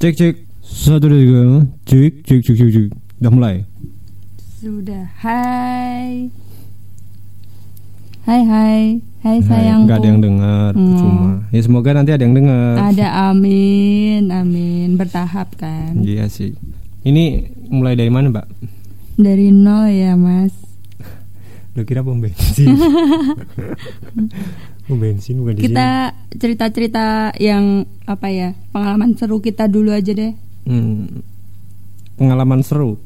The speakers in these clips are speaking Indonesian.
Cek cek satu dua tiga cek cek cek cek cek udah mulai. Sudah. Hai. Hai hai. Hai sayangku. nggak ada yang dengar Hmm. cuma ya semoga nanti ada yang dengar. Ada amin, amin. Bertahap kan. Iya sih. Ini mulai dari mana mbak? Dari nol ya, Mas. Lo kira pom bensin? bensin bukan di Kita cerita-cerita yang apa ya? Pengalaman seru kita dulu aja deh. Hmm. Pengalaman seru.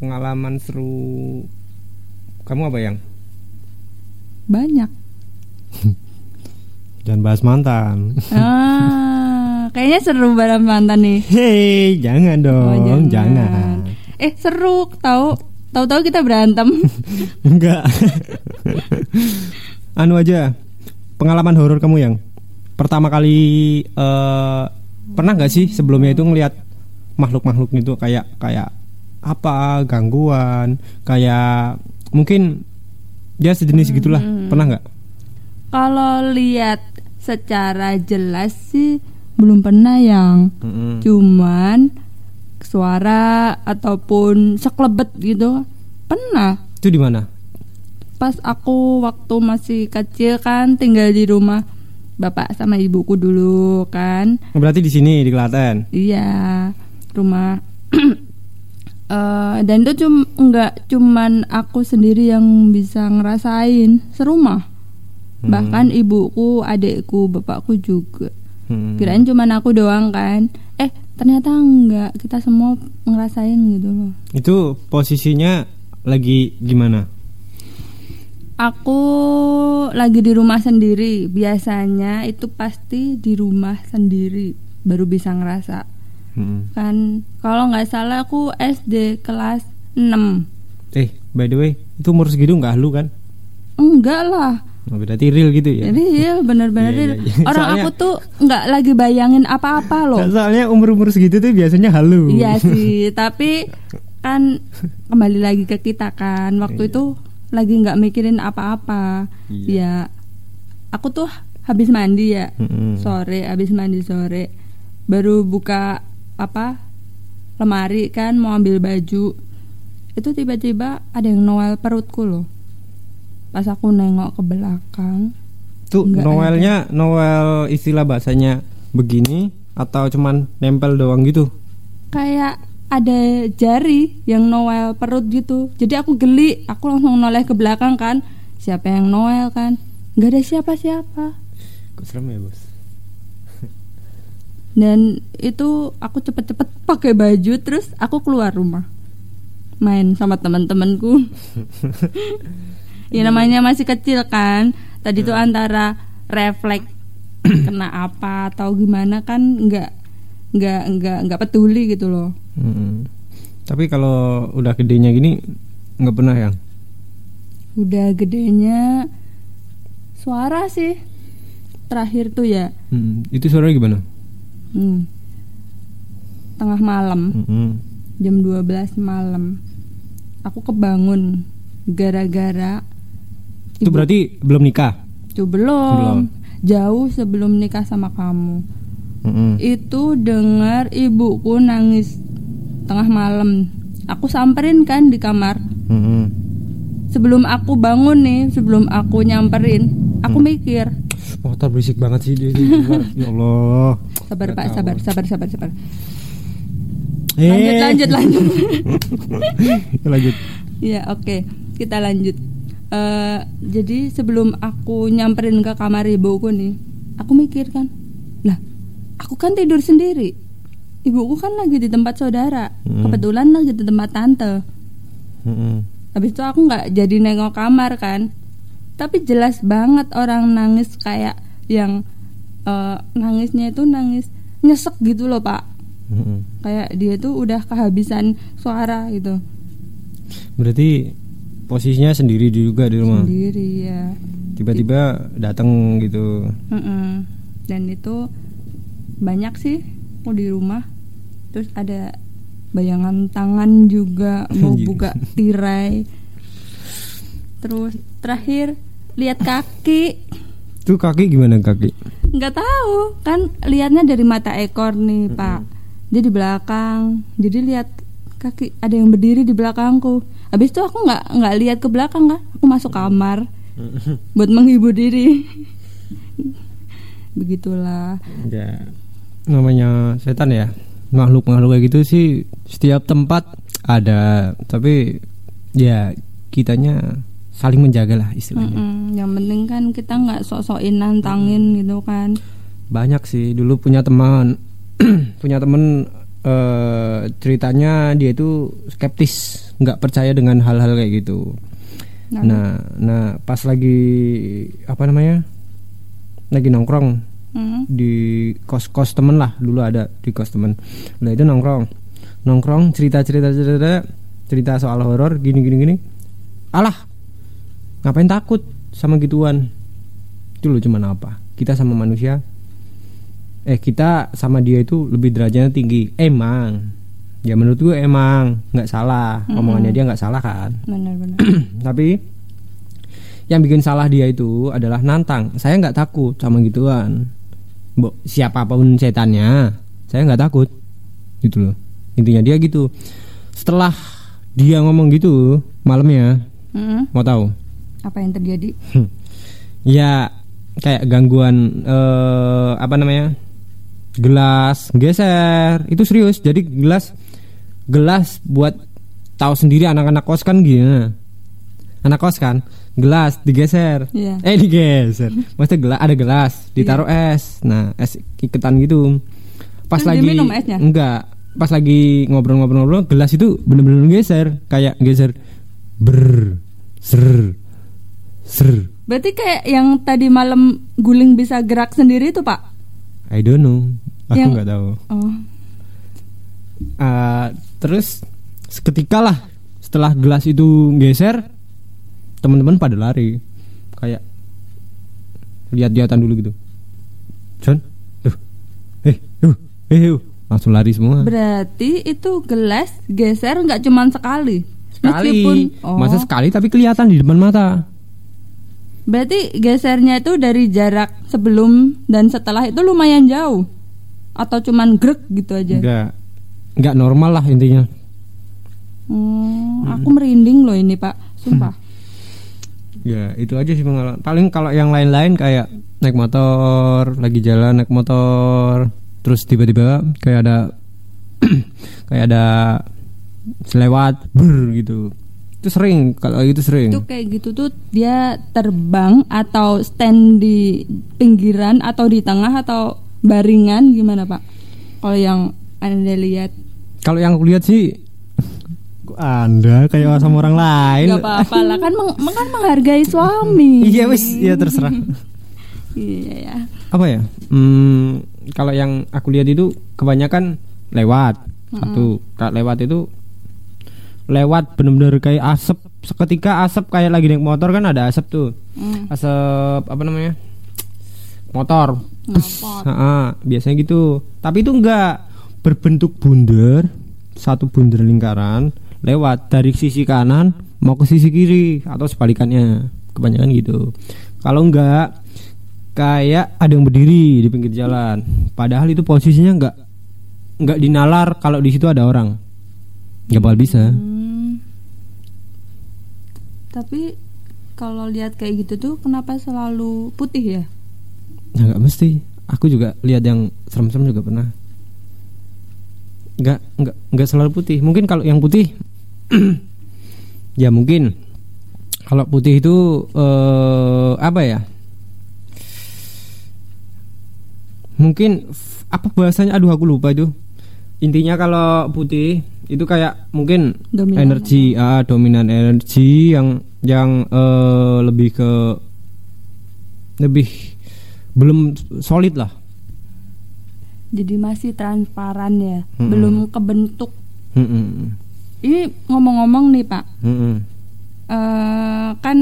Pengalaman seru. Kamu apa yang? Banyak. Jangan bahas mantan. Ah, kayaknya seru bareng mantan nih. Hei, jangan dong, Oh, jangan. Eh, seru tahu. Tahu-tahu kita berantem. Enggak. anu aja. Pengalaman horor kamu yang pertama kali eh pernah nggak sih sebelumnya itu ngelihat makhluk-makhluk itu kayak kayak apa? Gangguan? Kayak mungkin ya sejenis gitulah. Hmm. pernah nggak? Kalau lihat secara jelas sih belum pernah yang Mm-mm. cuman suara ataupun seklebet gitu. Pernah. Itu di mana pas aku waktu masih kecil kan tinggal di rumah bapak sama ibuku dulu kan. Berarti di sini di Klaten? Iya rumah. Eh, dan itu cum nggak cuman aku sendiri yang bisa ngerasain serumah. Hmm. bahkan ibuku adikku bapakku juga. Mm. kirain cuman aku doang kan. Eh ternyata enggak. Kita semua ngerasain gitu loh. Itu posisinya lagi gimana Aku lagi di rumah sendiri. Biasanya itu pasti di rumah sendiri baru bisa ngerasa. Mm. Kan kalau nggak salah aku SD kelas 6. eh by the way itu umur segitu nggak lu kan Enggak lah. Oh, berarti real gitu ya Jadi ya bener-bener Iya, iya, iya. orang Soalnya- aku tuh nggak lagi bayangin apa-apa loh. Soalnya umur-umur segitu tuh biasanya halu. Iya sih, tapi kan kembali lagi ke kita kan. Waktu Iya. itu lagi nggak mikirin apa-apa. Iya. Ya, aku tuh habis mandi ya. Mm-mm. sore habis mandi sore baru buka apa lemari kan mau ambil baju itu tiba-tiba ada yang noel perutku loh pas aku nengok ke belakang Tuh Noelnya Noel istilah bahasanya begini atau cuman nempel doang gitu. kayak ada jari yang noel perut gitu. Jadi aku geli aku langsung noleh ke belakang kan. Siapa yang noel kan? Nggak ada siapa-siapa. Kok serem ya, Bos? dan itu aku cepet-cepet pakai baju terus aku keluar rumah. Main sama teman-temanku. Ya namanya masih kecil kan. Tadi tuh antara refleks kena apa atau gimana kan nggak nggak nggak nggak peduli gitu loh Tapi kalau udah gedenya gini nggak pernah ya? udah gedenya suara sih terakhir tuh ya Mm, Itu suaranya gimana? hmm, tengah malam Mm-mm. jam 12 malam aku kebangun gara-gara Itu ibu- berarti belum nikah. Itu belum. Belum. jauh sebelum nikah sama kamu Mm-mm. itu dengar ibuku nangis tengah malam aku samperin kan di kamar Mm-mm. sebelum aku bangun nih sebelum aku nyamperin aku mikir Motor berisik banget sih dia. di ya Allah. sabar pak tahu. sabar sabar sabar sabar Eh. lanjut lanjut lanjut lanjut. ya oke kita lanjut Eh, jadi sebelum aku nyamperin ke kamar ibuku nih aku mikir kan lah aku kan tidur sendiri ibuku kan lagi di tempat saudara Hmm. kebetulan lagi di tempat tante Mm-mm. habis itu aku nggak jadi nengok kamar kan tapi jelas banget orang nangis kayak yang eh, nangisnya itu nangis nyesek gitu loh pak Mm-mm. kayak dia tuh udah kehabisan suara gitu Berarti posisinya sendiri juga di rumah. sendiri ya Tiba-tiba datang gitu. Mm-mm. dan itu banyak sih aku di rumah terus ada bayangan tangan juga mau buka tirai. Terus terakhir lihat kaki. Tuh kaki gimana kaki? nggak tahu kan lihatnya dari mata ekor nih pak. Dia di belakang. Jadi lihat kaki ada yang berdiri di belakangku. Habis itu aku nggak nggak lihat ke belakang kan aku masuk kamar buat menghibur diri. Begitulah. Ya namanya setan ya makhluk makhluk kayak gitu sih setiap tempat ada. Tapi ya kitanya saling menjaga lah istilahnya. Mm-mm. yang penting kan kita nggak sok-sokin nantangin gitu kan. Banyak sih. Dulu punya teman punya teman eh, ceritanya dia itu skeptis nggak percaya dengan hal-hal kayak gitu. Nah, nah nah pas lagi apa namanya lagi nongkrong mm, di kos kos temen lah dulu ada di kos temen. Lah itu nongkrong. Nongkrong cerita cerita cerita cerita soal horor gini gini gini. Alah ngapain takut sama gituan? Itu loh cuman apa? Kita sama manusia. Eh kita sama dia itu lebih derajatnya tinggi. Emang. Ya menurut gue emang. Nggak salah. Mm-mm. omongannya dia nggak salah kan? Benar-benar tapi yang bikin salah dia itu adalah nantang. Saya nggak takut sama gituan Bo, siapa pun setannya saya nggak takut. Gitu loh. Intinya dia gitu. Setelah dia ngomong gitu malamnya Mm, mau tahu? Apa yang terjadi? Ya kayak gangguan eh, apa namanya? Gelas geser. Itu serius. Jadi gelas gelas buat tahu sendiri anak-anak kos kan gini. Anak kos kan gelas digeser. Iya. eh digeser. Maksudnya gelas ada gelas ditaruh es. Nah es iketan gitu. Pas Terus lagi diminum esnya? enggak. Pas lagi ngobrol-ngobrol-ngobrol gelas itu bener-bener geser. Kayak geser. Ber ser ser berarti kayak yang tadi malam guling bisa gerak sendiri itu pak? I don't know. Aku Yang- nggak tahu. Oh. Ah, terus seketika lah setelah gelas itu geser teman-teman pada lari. Kayak lihat-lihatan dulu gitu. John? Uh, eh uh, eh uh. langsung lari semua. Berarti itu gelas geser nggak cuman sekali? Sekali. Meskipun, oh, masa sekali tapi kelihatan di depan mata. Berarti gesernya itu dari jarak sebelum dan setelah itu lumayan jauh? Atau cuman grek gitu aja? Nggak. Nggak normal lah intinya. Hmm, aku merinding loh ini pak. Sumpah ya itu aja sih pengalaman. Paling kalau yang lain-lain kayak naik motor lagi jalan naik motor terus tiba-tiba kayak ada kayak ada selewat ber gitu. Itu sering kalau itu sering. Itu kayak gitu tuh dia terbang atau stand di pinggiran atau di tengah atau baringan gimana pak? Kalau yang anda lihat. Kalau yang aku lihat sih anda kayak sama orang lain? Nggak apa-apa lah. Kan meng- kan menghargai suami. Iya wis. Ya terserah. Iya ya. Apa ya? Hmm, kalau yang aku lihat itu kebanyakan lewat. Satu kalau lewat itu lewat bener-bener kayak asap. Seketika asap kayak lagi naik motor kan ada asap tuh. Hmm, asap apa namanya? Motor. Ngapot. Ah, biasanya gitu. Tapi itu enggak berbentuk bundar satu bundar lingkaran lewat dari sisi kanan mau ke sisi kiri atau sebalikannya kebanyakan gitu kalau enggak kayak ada yang berdiri di pinggir jalan padahal itu posisinya enggak enggak dinalar kalau di situ ada orang nggak bakal bisa Hmm. tapi kalau lihat kayak gitu tuh kenapa selalu putih ya Ya nggak mesti. Aku juga lihat yang serem-serem juga pernah. Nggak nggak nggak selalu putih. Mungkin kalau yang putih, ya mungkin. Kalau putih itu eh, apa ya? Mungkin apa bahasanya? Aduh aku lupa itu. Intinya kalau putih itu kayak mungkin Dominan energi, ah, dominan energi yang yang eh, lebih ke lebih belum solid lah. jadi masih transparan ya Mm-mm. belum kebentuk Mm-mm. Ini ngomong-ngomong nih pak Mm-mm. eh, kan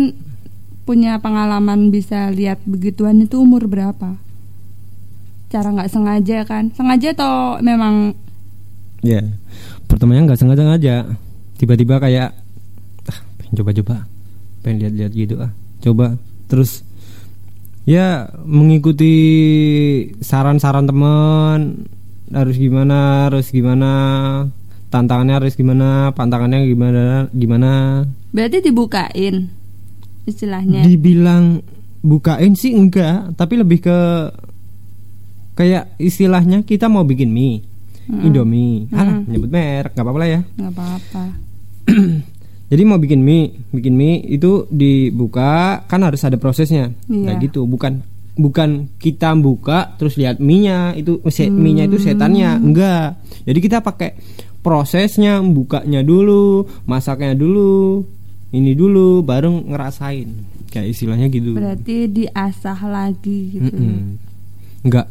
punya pengalaman bisa lihat begituan itu umur berapa cara nggak sengaja kan sengaja atau memang Ya, pertamanya nggak sengaja aja. Tiba-tiba kayak, ah, pengen coba-coba, pengen lihat-lihat gitu ah, coba. Terus, ya mengikuti saran-saran teman, harus gimana harus gimana tantangannya harus gimana pantangannya gimana gimana Berarti dibukain istilahnya. dibilang bukain sih enggak tapi lebih ke kayak istilahnya kita mau bikin mie Indomie Alah, nyebut merek nggak apa-apa lah ya nggak apa-apa. Jadi mau bikin mie, bikin mie itu dibuka kan harus ada prosesnya. Iya. Nah gitu, bukan bukan kita buka terus lihat mie-nya itu Hmm. mie-nya itu setannya, enggak. Jadi kita pakai prosesnya, bukanya dulu, masaknya dulu, ini dulu baru ngerasain. Kayak istilahnya gitu. Berarti diasah lagi gitu. Mm-mm. Enggak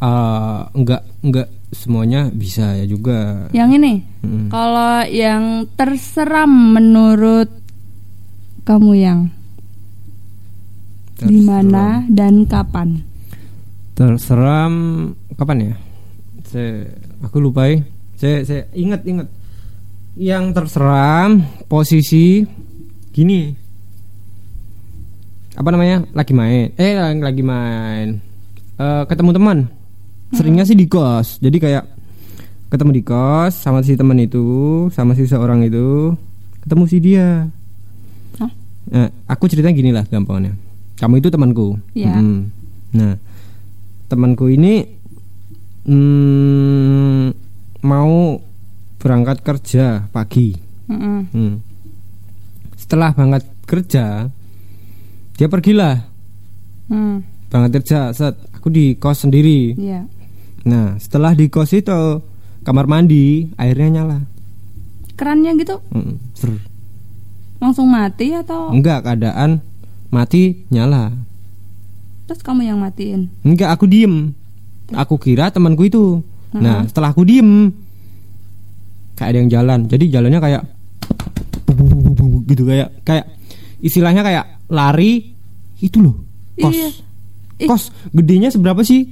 eh, enggak enggak semuanya bisa ya juga. Yang ini, Mm-mm. kalau yang terseram menurut kamu yang di mana dan kapan? terseram kapan ya saya aku lupa ya saya saya ingat ingat. Yang terseram posisi gini. Apa namanya? Lagi main. Eh lagi main. Eh, ketemu teman. Seringnya sih di kos. Jadi kayak ketemu di kos sama si teman itu sama si seorang itu. Ketemu si dia. Hah? Eh, aku ceritanya gini lah gampangnya kamu itu temanku. Iya. Mm-mm. nah temanku ini mm, mau berangkat kerja pagi. Mm-mm. Hmm. setelah berangkat kerja dia pergilah. Hmm, berangkat kerja set aku di kos sendiri. Iya. nah setelah di kos itu kamar mandi airnya nyala. Kerannya gitu? Mm, ser. langsung mati atau? Enggak keadaan mati nyala. Terus kamu yang matiin? enggak aku diem. Aku kira temanku itu nah Mm-mm. setelah aku diem kayak ada yang jalan jadi jalannya kayak gitu kayak kayak istilahnya kayak lari itu loh kos Iya. Kos gedenya seberapa sih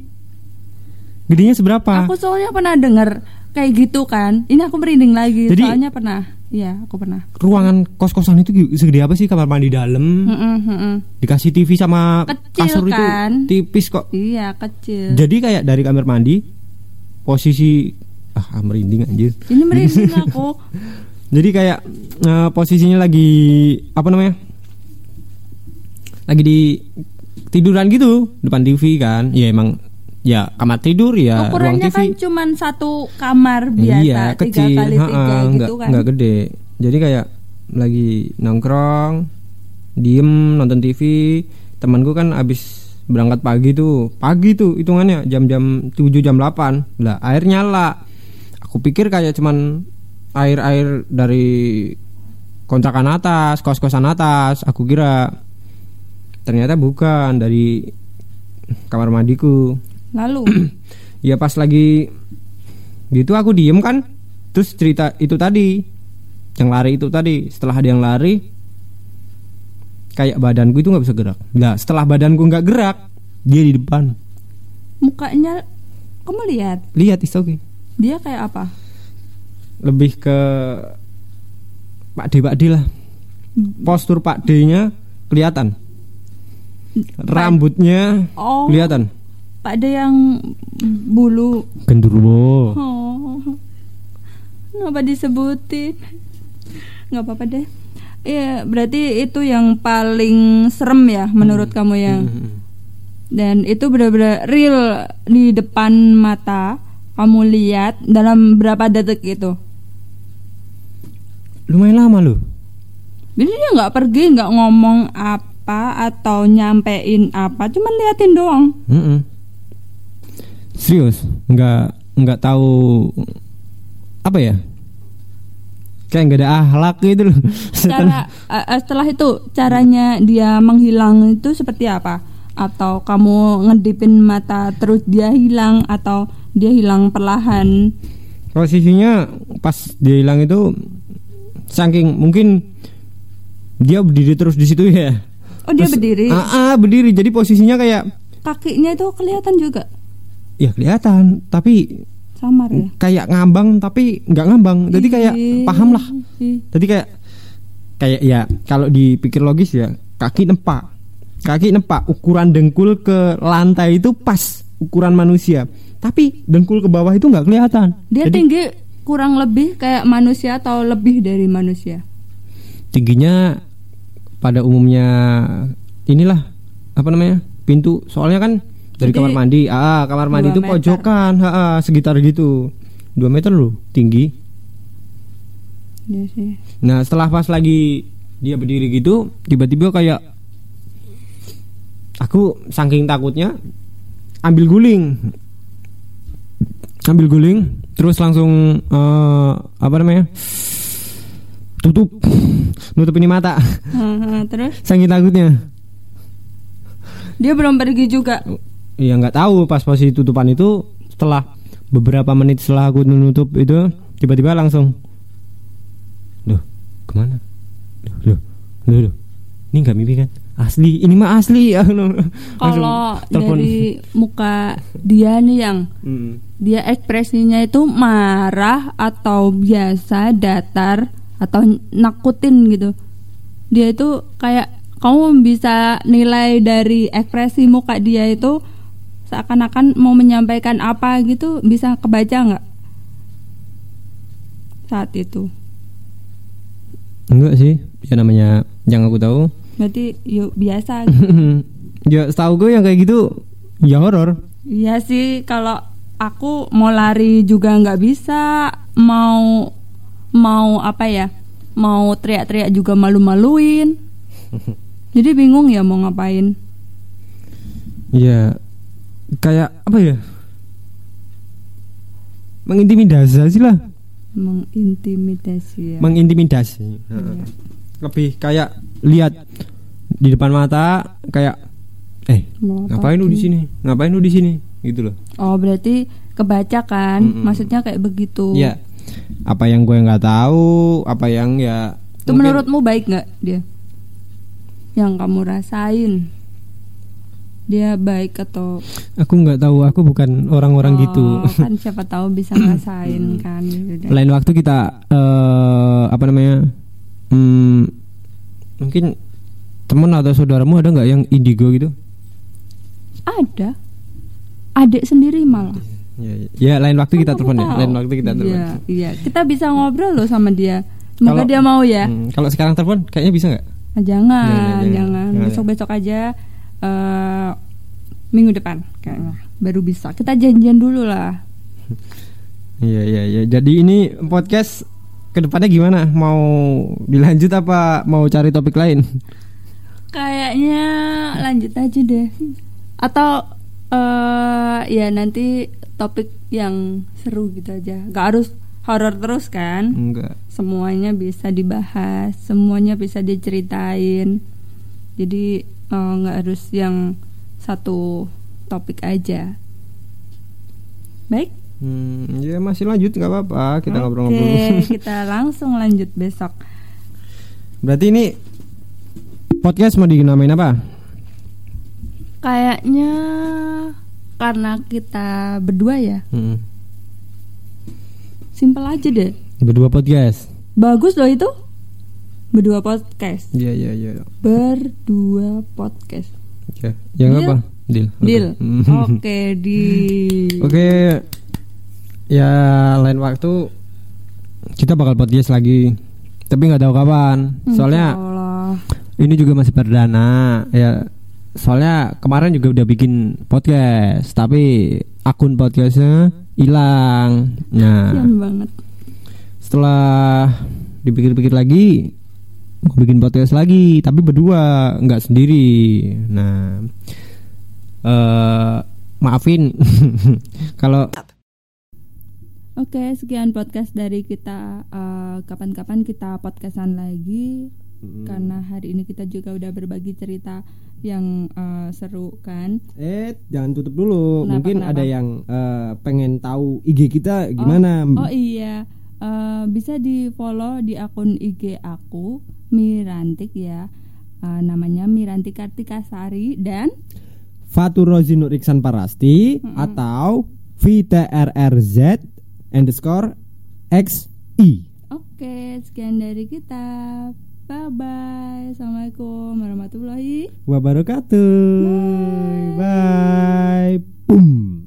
gedenya seberapa Aku soalnya pernah dengar kayak gitu kan. Ini aku merinding lagi. Jadi- soalnya pernah. Iya, aku pernah. ruangan kos kosan itu segede apa sih kamar mandi dalam Mm-mm, mm-mm. dikasih TV sama Kecil kasur kan? itu tipis kok Iya, kecil. jadi kayak dari kamar mandi posisi ah ah, merinding anjir. Ini merinding aku. jadi kayak eh, posisinya lagi apa namanya lagi di tiduran gitu depan TV kan. Ya emang ya kamar tidur ya ruang Ukurannya TV kan cuman satu kamar biasa, iya tiga kecil kali tiga Ha-ha, gitu nggak, kan. nggak gede. Jadi kayak lagi nongkrong diem nonton TV temanku kan abis berangkat pagi tuh pagi tuh hitungannya jam-jam 7 jam 8 lah air nyala. Aku pikir kayak cuman air-air dari kontrakan atas kos-kosan atas. Aku kira ternyata bukan dari kamar mandiku. Lalu, ya pas lagi gitu aku diem kan. Terus cerita itu tadi yang lari itu tadi. Setelah ada yang lari kayak badanku itu nggak bisa gerak. Nah setelah badanku nggak gerak dia di depan. Mukanya kamu lihat? Lihat is oke dia kayak apa? lebih ke Pak D Pak D lah. Postur Pak D nya kelihatan rambutnya Oh, kelihatan. Pak De yang bulu. gendruwo Oh, kenapa disebutin? Nggak apa-apa deh. Iya, berarti itu yang paling serem ya menurut kamu yang Hmm. dan itu benar-benar real di depan mata kamu lihat dalam berapa detik itu. lumayan lama loh Jadi dia nggak pergi, nggak ngomong apa atau nyampein apa, cuman liatin doang. Mm-mm. Serius, nggak nggak tahu apa ya? Kayak nggak ada ahlak gitu loh. Cara eh, eh, setelah itu caranya dia menghilang itu seperti apa? Atau kamu ngedipin mata terus dia hilang atau dia hilang perlahan? Posisinya pas dia hilang itu saking mungkin dia berdiri terus di situ ya. Oh dia Terus- berdiri, Ah, ah, berdiri. Jadi posisinya kayak kakinya itu kelihatan juga ya kelihatan, tapi samar ya. kayak ngambang tapi nggak ngambang. Jadi kayak paham lah. Jadi kayak kayak ya kalau dipikir logis ya kaki nempak kaki nempak ukuran dengkul ke lantai itu pas ukuran manusia tapi dengkul ke bawah itu nggak kelihatan. Dia Jadi tinggi kurang lebih kayak manusia atau lebih dari manusia. tingginya pada umumnya inilah apa namanya pintu soalnya kan dari Jadi, kamar mandi. Ah kamar mandi itu meter. pojokan. Ah, ah, sekitar gitu. Dua meter loh tinggi. Iya sih. nah setelah pas lagi dia berdiri gitu tiba-tiba kayak aku saking takutnya ambil guling. Ambil guling terus langsung eh, apa namanya? Tutup. Nutup ini mata. Terus? Saking takutnya. Dia belum pergi juga. Ya nggak tahu pas posisi tutupan itu setelah beberapa menit setelah aku menutup itu tiba-tiba langsung Duh, ke mana? Duh, duh, duh, duh. Ini nggak mimpi kan? Asli, ini mah asli. Langsung Kalau telepon. dari muka dia nih yang Mm. dia ekspresinya itu marah atau biasa datar atau nakutin gitu dia itu kayak kamu bisa nilai dari ekspresi muka dia itu seakan-akan mau menyampaikan apa gitu bisa kebaca nggak saat itu Enggak sih, ya namanya yang aku tahu. berarti yuk biasa gitu. ya setahu gue yang kayak gitu ya horor. Iya sih kalau aku mau lari juga nggak bisa mau mau apa ya mau teriak-teriak juga malu-maluin jadi bingung ya mau ngapain Ya kayak apa ya? Mengintimidasi lah, mengintimidasi ya mengintimidasi. Iya. Lebih kayak lihat di depan mata kayak eh Mau apa ngapain lu di sini? Ngapain lu di sini? Gitu loh. oh berarti kebaca kan Mm-mm. maksudnya kayak begitu Ya, apa yang gue nggak tahu, apa yang ya. itu mungkin- menurutmu baik nggak dia yang kamu rasain dia baik atau Aku nggak tahu, aku bukan orang-orang Oh, gitu. kan siapa tahu bisa ngerasain kan gitu. Lain waktu kita eh apa namanya? Hmm, mungkin teman atau saudaramu ada nggak yang indigo gitu? Ada. Adik sendiri malah. Ya, ya lain waktu kita Kan telepon ya. Lain waktu kita telepon. Iya, iya. Kita bisa ngobrol loh sama dia. Semoga Kalau- dia mau ya. Hmm, kalau sekarang telepon kayaknya bisa nggak? Ah, jangan, Jangan, jangan. jangan. Jangan. Besok-besok aja eh minggu depan kayaknya baru bisa. Kita janjian dulu lah. Iya iya iya. Jadi ini podcast ke depannya gimana? Mau dilanjut apa mau cari topik lain? Kayaknya lanjut aja deh. Atau eh ya nanti topik yang seru gitu aja. Gak harus horor terus kan? Enggak. semuanya bisa dibahas, semuanya bisa diceritain. Jadi eh, nggak harus yang satu topik aja. Baik. Hmm, ya masih lanjut nggak apa-apa. Kita Oke, ngobrol-ngobrol. kita langsung lanjut besok. Berarti ini podcast mau dinamain apa? Kayaknya karena kita berdua ya, Hmm. simpel aja deh. Berdua podcast. Bagus loh itu. Berdua podcast. Iya iya iya. Berdua podcast. Oke. Yang Deal? apa? Deal. Oke. Deal. Oke, di Oke. Ya lain waktu kita bakal podcast lagi. Tapi nggak tahu kapan. Soalnya ini juga masih perdana ya. Soalnya kemarin juga udah bikin podcast, tapi akun podcastnya hilang. Nah, Kasian banget. setelah dipikir-pikir lagi mau bikin podcast lagi tapi berdua nggak sendiri. Nah eh maafin. Kalau Oke, sekian podcast dari kita. Eh, Kapan-kapan kita podcastan lagi. Karena hari ini kita juga udah berbagi cerita yang eh, seru kan. eh jangan tutup dulu. Kenapa, mungkin kenapa? ada yang eh, pengen tahu IG kita gimana? Oh iya, Eh, bisa di follow di akun IG aku Mirantik ya. Eh, namanya Miranti Kartikasari dan Fatur Rozi Nur Iksan Parasti atau VTRRZ underscore XI oke sekian dari kita. Bye bye. Assalamualaikum warahmatullahi wabarakatuh bye, bye. boom